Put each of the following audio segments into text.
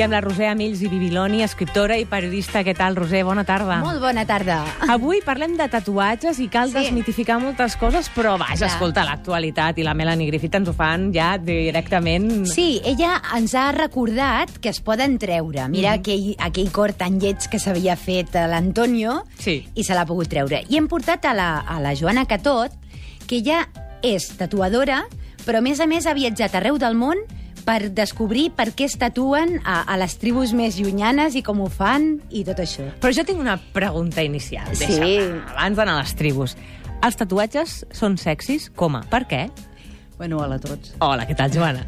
I amb la Roser Amills i Bibiloni, escriptora i periodista. Què tal, Roser? Bona tarda. Molt bona tarda. Avui parlem de tatuatges i cal Sí. desmitificar moltes coses, però vaja, Clar. escolta, l'actualitat i la Melanie Griffith ens ho fan ja directament... Sí, ella ens ha recordat que es poden treure. Mira Mhm. aquell, aquell cor tan lleig que s'havia fet l'Antonio Sí. i se l'ha pogut treure. I hem portat a la, a la Joana Catot, que ella és tatuadora, però a més a més ha viatjat arreu del món per descobrir per què es tatuen a, a les tribus més llunyanes i com ho fan i tot això. Però jo tinc una pregunta inicial. Sí. Deixa'm, abans d'anar a les tribus. Els tatuatges són sexis? Com a? Per què? Bueno, hola a tots. Hola, què tal, Joana?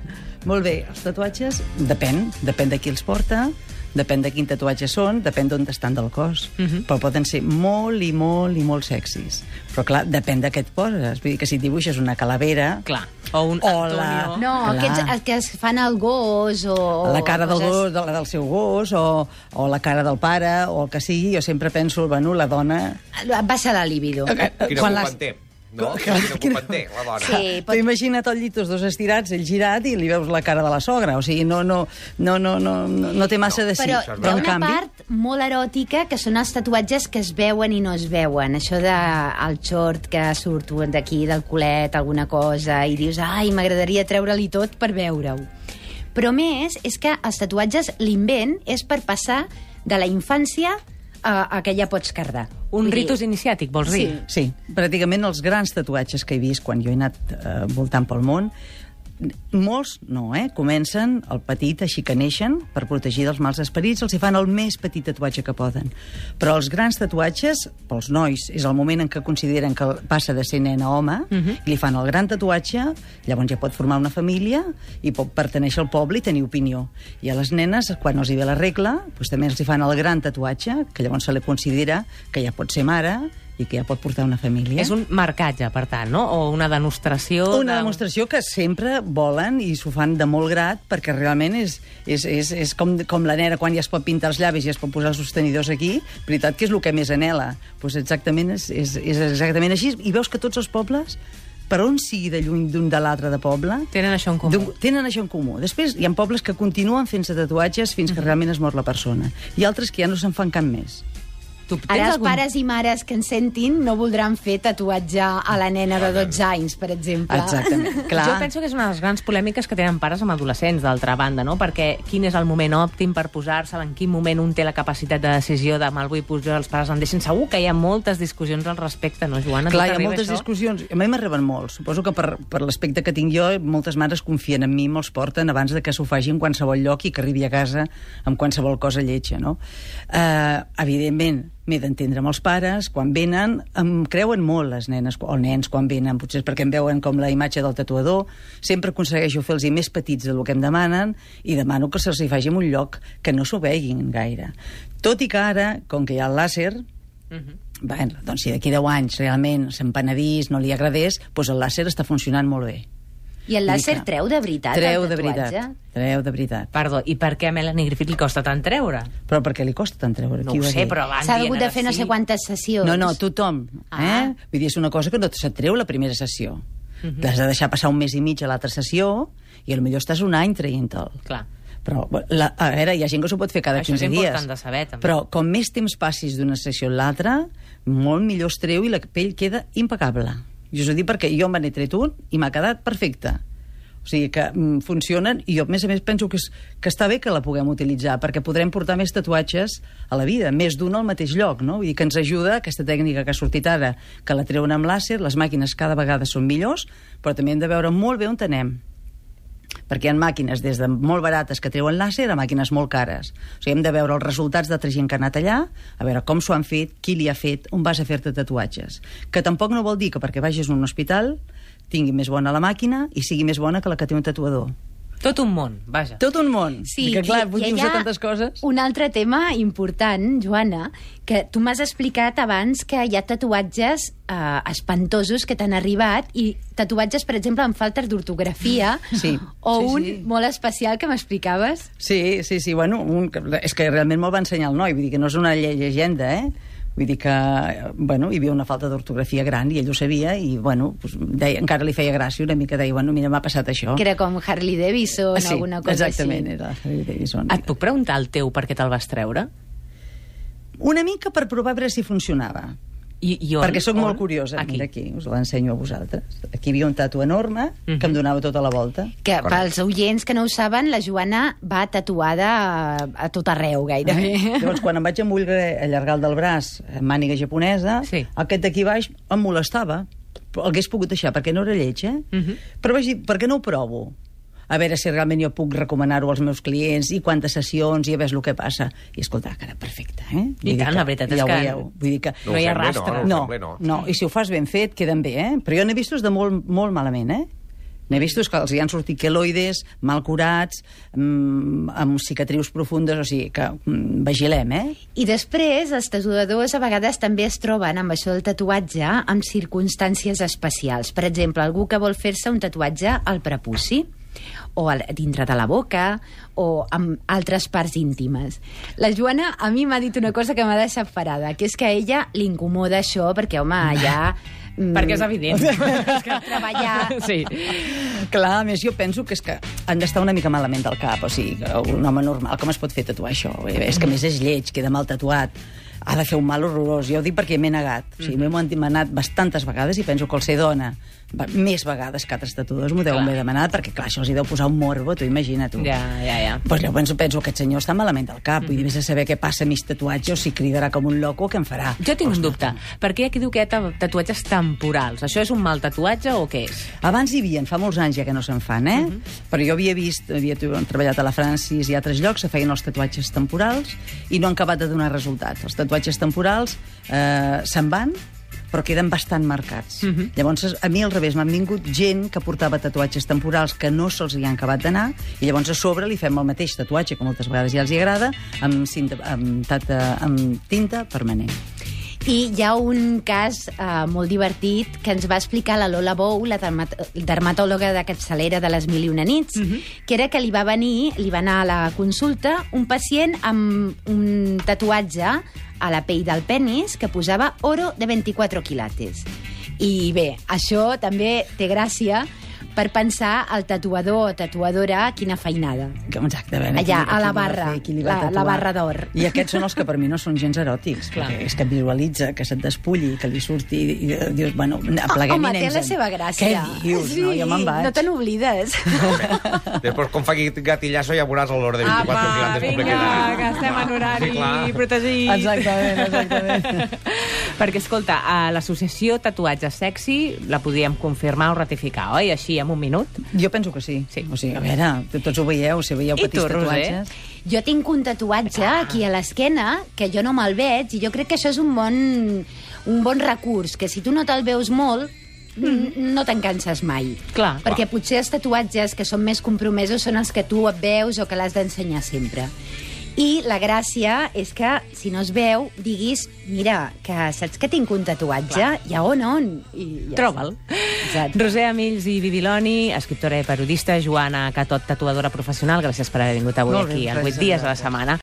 Molt bé, els tatuatges depèn, depèn de qui els porta, depèn de quin tatuatge són, depèn d'on estan del cos, uh Mhm. -huh. però poden ser molt i molt i molt sexis. Però clar, depèn de què et poses. Vull dir que si et dibuixes una calavera... Clar. O un O Antonio... la- No, Clar. aquests els que es fan al gos o... la cara del, coses- gos, de la, del seu gos, o, o la cara del pare, o el que sigui, jo sempre penso, bueno, la dona... Baixa la libido. Quina Quan culpa les- no? Quina culpa en té, la dona? Sí, Però imagina't el llit, els dos estirats, ell girat, i li veus la cara de la sogra. O sigui, no, no, no, no, no, no, no té massa de sí. Però hi ha una canvi, part molt eròtica que són els tatuatges que es veuen i no es veuen. Això de el xort que surt d'aquí, del culet, alguna cosa, i dius, ai, m'agradaria treure-li tot per veure-ho. Però més, és que els tatuatges, l'invent és per passar de la infància a, a que ja pots cardar. Un dir, ritus iniciàtic, vols dir? Sí, pràcticament els grans tatuatges que he vist quan jo he anat eh, voltant pel món, molts no, eh? Comencen el petit, així que neixen, per protegir dels mals esperits, els hi fan el més petit tatuatge que poden. Però els grans tatuatges, pels nois, és el moment en què consideren que passa de ser nen a home, uh -huh. i li fan el gran tatuatge, llavors ja pot formar una família i pot pertenèixer al poble i tenir opinió. I a les nenes, quan els hi ve la regla, doncs també els hi fan el gran tatuatge, que llavors se li considera que ja pot ser mare i que ja pot portar una família. És un marcatge, per tant, no? O una demostració... Una de... demostració que sempre volen i s'ho fan de molt grat perquè realment és, és, és, és com, com la nena quan ja es pot pintar els llavis i es pot posar els sostenidors aquí, veritat que és el que més anela. Pues exactament és, és, és exactament així. I veus que tots els pobles per on sigui de lluny d'un de l'altre de poble, Tenen això en comú. tenen això en comú. Després hi ha pobles que continuen fent-se tatuatges fins que realment es mor la persona. I altres que ja no se'n fan cap més. Tu tens Ara els algun... pares i mares que ens sentin no voldran fer tatuatge a la nena de 12 anys, per exemple. Exactament. Clar. Jo penso que és una de les grans polèmiques que tenen pares amb adolescents, d'altra banda, no? Perquè quin és el moment òptim per posar-se, en quin moment un té la capacitat de decisió de me'l vull posar, els pares en deixen. Segur que hi ha moltes discussions al respecte, no, Joana? Clar, hi ha moltes això? discussions. A mi m'arriben molts. Suposo que per, per l'aspecte que tinc jo, moltes mares confien en mi i me'ls porten abans de que s'ho faci en qualsevol lloc i que arribi a casa amb qualsevol cosa lletja, no? Uh, evidentment, m'he d'entendre amb els pares, quan venen, em creuen molt les nenes o nens quan venen, potser perquè em veuen com la imatge del tatuador, sempre aconsegueixo fer-los més petits del que em demanen i demano que se'ls hi faci en un lloc que no s'ho veguin gaire. Tot i que ara, com que hi ha el làser, Mhm. Bueno, doncs si d'aquí 10 anys realment se'n penedís, no li agradés, doncs el làser està funcionant molt bé. I el làser Mica. treu de veritat Treu el de veritat. Treu de veritat. Perdó, i per què a Melanie Griffith li costa tant treure? Però per què li costa tant treure? No Qui ho sé, però S'ha hagut de fer no sé quantes sessions. No, no, tothom. Ah. Eh? Vull dir, és una cosa que no se't treu la primera sessió. Uh Mhm. -huh. L'has de deixar passar un mes i mig a l'altra sessió i potser estàs un any traient-te'l. Clar. Però, la, a veure, hi ha gent que s'ho pot fer cada Això és 15 dies. important de saber, també. Però com més temps passis d'una sessió a l'altra, molt millor es treu i la pell queda impecable. Jo us ho dic perquè jo me n'he tret un i m'ha quedat perfecte. O sigui que mm, funcionen i jo, a més a més, penso que, és, que està bé que la puguem utilitzar perquè podrem portar més tatuatges a la vida, més d'un al mateix lloc, no? Vull dir que ens ajuda aquesta tècnica que ha sortit ara, que la treuen amb làser, les màquines cada vegada són millors, però també hem de veure molt bé on anem perquè hi ha màquines des de molt barates que treuen làser a màquines molt cares. O sigui, hem de veure els resultats d'altra gent que ha anat allà, a veure com s'ho han fet, qui li ha fet, on vas a fer-te tatuatges. Que tampoc no vol dir que perquè vagis a un hospital tingui més bona la màquina i sigui més bona que la que té un tatuador. Tot un món, vaja. Tot un món. Sí, que clar, i- vull i dir hi ha tantes coses. Un altre tema important, Joana, que tu m'has explicat abans que hi ha tatuatges eh, espantosos que t'han arribat i tatuatges, per exemple, amb faltes d'ortografia Sí, o sí, un sí. molt especial que m'explicaves. Sí, sí, sí, bueno, un, és que realment me'l va ensenyar el noi, vull dir que no és una lle- llegenda, eh? Vull dir que, bueno, hi havia una falta d'ortografia gran i ell ho sabia i, bueno, doncs, deia, encara li feia gràcia una mica, deia, bueno, mira, m'ha passat això. Que era com Harley Davidson Ah, o sí, alguna cosa exactament, així. era Harley Davidson. Et puc preguntar el teu per què te'l vas treure? Una mica per provar a veure si funcionava. I, i on? Perquè sóc On? molt curiosa. Aquí. Mira aquí, us l'ensenyo a vosaltres. Aquí hi havia un tatu enorme que Mhm. em donava tota la volta. Que Correcte. pels oients que no ho saben, la Joana va tatuada a, a tot arreu, gairebé. Llavors, quan em vaig allargar el del braç, amb màniga japonesa, Sí. aquest d'aquí baix em molestava. Però el hagués pogut deixar, perquè no era lleig, eh? Mhm. Però vaig dir, per què no ho provo? A veure si realment jo puc recomanar-ho als meus clients i quantes sessions i a veure el que passa. I escolta, que era perfecte, eh? Vull dir tant, que la veritat és ja ho que veieu. Vull dir que... No hi ha rastre. No, no, No, no. no, i si ho fas ben fet, queden bé, eh? Però jo n'he vistos de molt, molt malament, eh? N'he vistos que els hi han sortit queloides, mal curats, mm, amb cicatrius profundes, o sigui que mm, vigilem, eh? I després, els tatuadors a vegades també es troben amb això del tatuatge amb circumstàncies especials. Per exemple, algú que vol fer-se un tatuatge al prepuci o al, dintre de la boca o amb altres parts íntimes. La Joana a mi m'ha dit una cosa que m'ha deixat parada, que és que a ella li incomoda això perquè, home, ja... mm, Perquè és evident. és que treballar... Sí. Clar, a més, jo penso que és que han d'estar una mica malament del cap, o sigui, un home normal, com es pot fer tatuar això? És que a més és lleig, queda mal tatuat, ha de fer un mal horrorós. Jo ho dic perquè m'he negat. O sigui, han demanat bastantes vegades i penso que el ser dona, més vegades que altres tatuadors, m'ho deuen haver demanat, perquè, clar, això els hi deu posar un morbo, tu imagina tu. Ja, ja, ja. Pues jo penso, penso que aquest senyor està malament del cap, vull dir, vés a saber què passa amb tatuatge, o si cridarà com un loco, què em farà? Jo tinc un dubte. Per què hi ha qui diu que hi ha ta- tatuatges temporals? Això és un mal tatuatge o què és? Abans hi havia, fa molts anys ja que no se'n fan, eh? Però jo havia vist, havia treballat a la Francis i a altres llocs, se feien els tatuatges temporals i no han acabat de donar resultat. Els tatuatges temporals eh, se'n van, però queden bastant marcats. Llavors, a mi al revés, m'han vingut gent que portava tatuatges temporals que no se'ls hi han acabat d'anar, i llavors a sobre li fem el mateix tatuatge, que moltes vegades ja els hi agrada, amb, cinta, amb, tata, amb tinta permanent. I hi ha un cas uh, molt divertit que ens va explicar la Lola Bou, la dermat dermatòloga de capçalera de les Mil i una nits, que era que li va venir, li va anar a la consulta un pacient amb un tatuatge a la pell del penis que posava oro de 24 quilates. I bé, això també té gràcia per pensar al tatuador o tatuadora quina feinada. Exacte, a veure, Allà, a la barra, fer, la- la barra d'or. I aquests són els que per mi no són gens eròtics, Clar. perquè és que visualitza, que se't despulli, que li surti, i dius, bueno, apleguem Home, i té la seva gràcia. Què dius? Sí, no, jo me'n vaig. no te n'oblides. Després, com fa aquest gatillasso, ja veuràs l'hora de 24 Apa, vinga, que estem en horari Sí, clar. protegit. Exactament, exactament. Perquè, escolta, a l'associació Tatuatge Sexy la podíem confirmar o ratificar, oi? Així, en un minut? Jo penso que sí. Sí. O sigui, a veure, tots ho veieu, si veieu I petits tu, Roser? tatuatges... Jo tinc un tatuatge aquí a l'esquena que jo no me'l veig i jo crec que això és un bon, un bon recurs, que si tu no te'l veus molt, mm. no te'n canses mai. Clar. Perquè potser els tatuatges que són més compromesos són els que tu et veus o que l'has d'ensenyar sempre. I la gràcia és que, si no es veu, diguis, mira, que saps que tinc un tatuatge? Clar. I a on, on? I ja Troba'l. Roser Amills i Bibiloni, escriptora i periodista, Joana Catot, tatuadora professional, gràcies per haver vingut avui Molt aquí, al gràcies 8 dies a la setmana.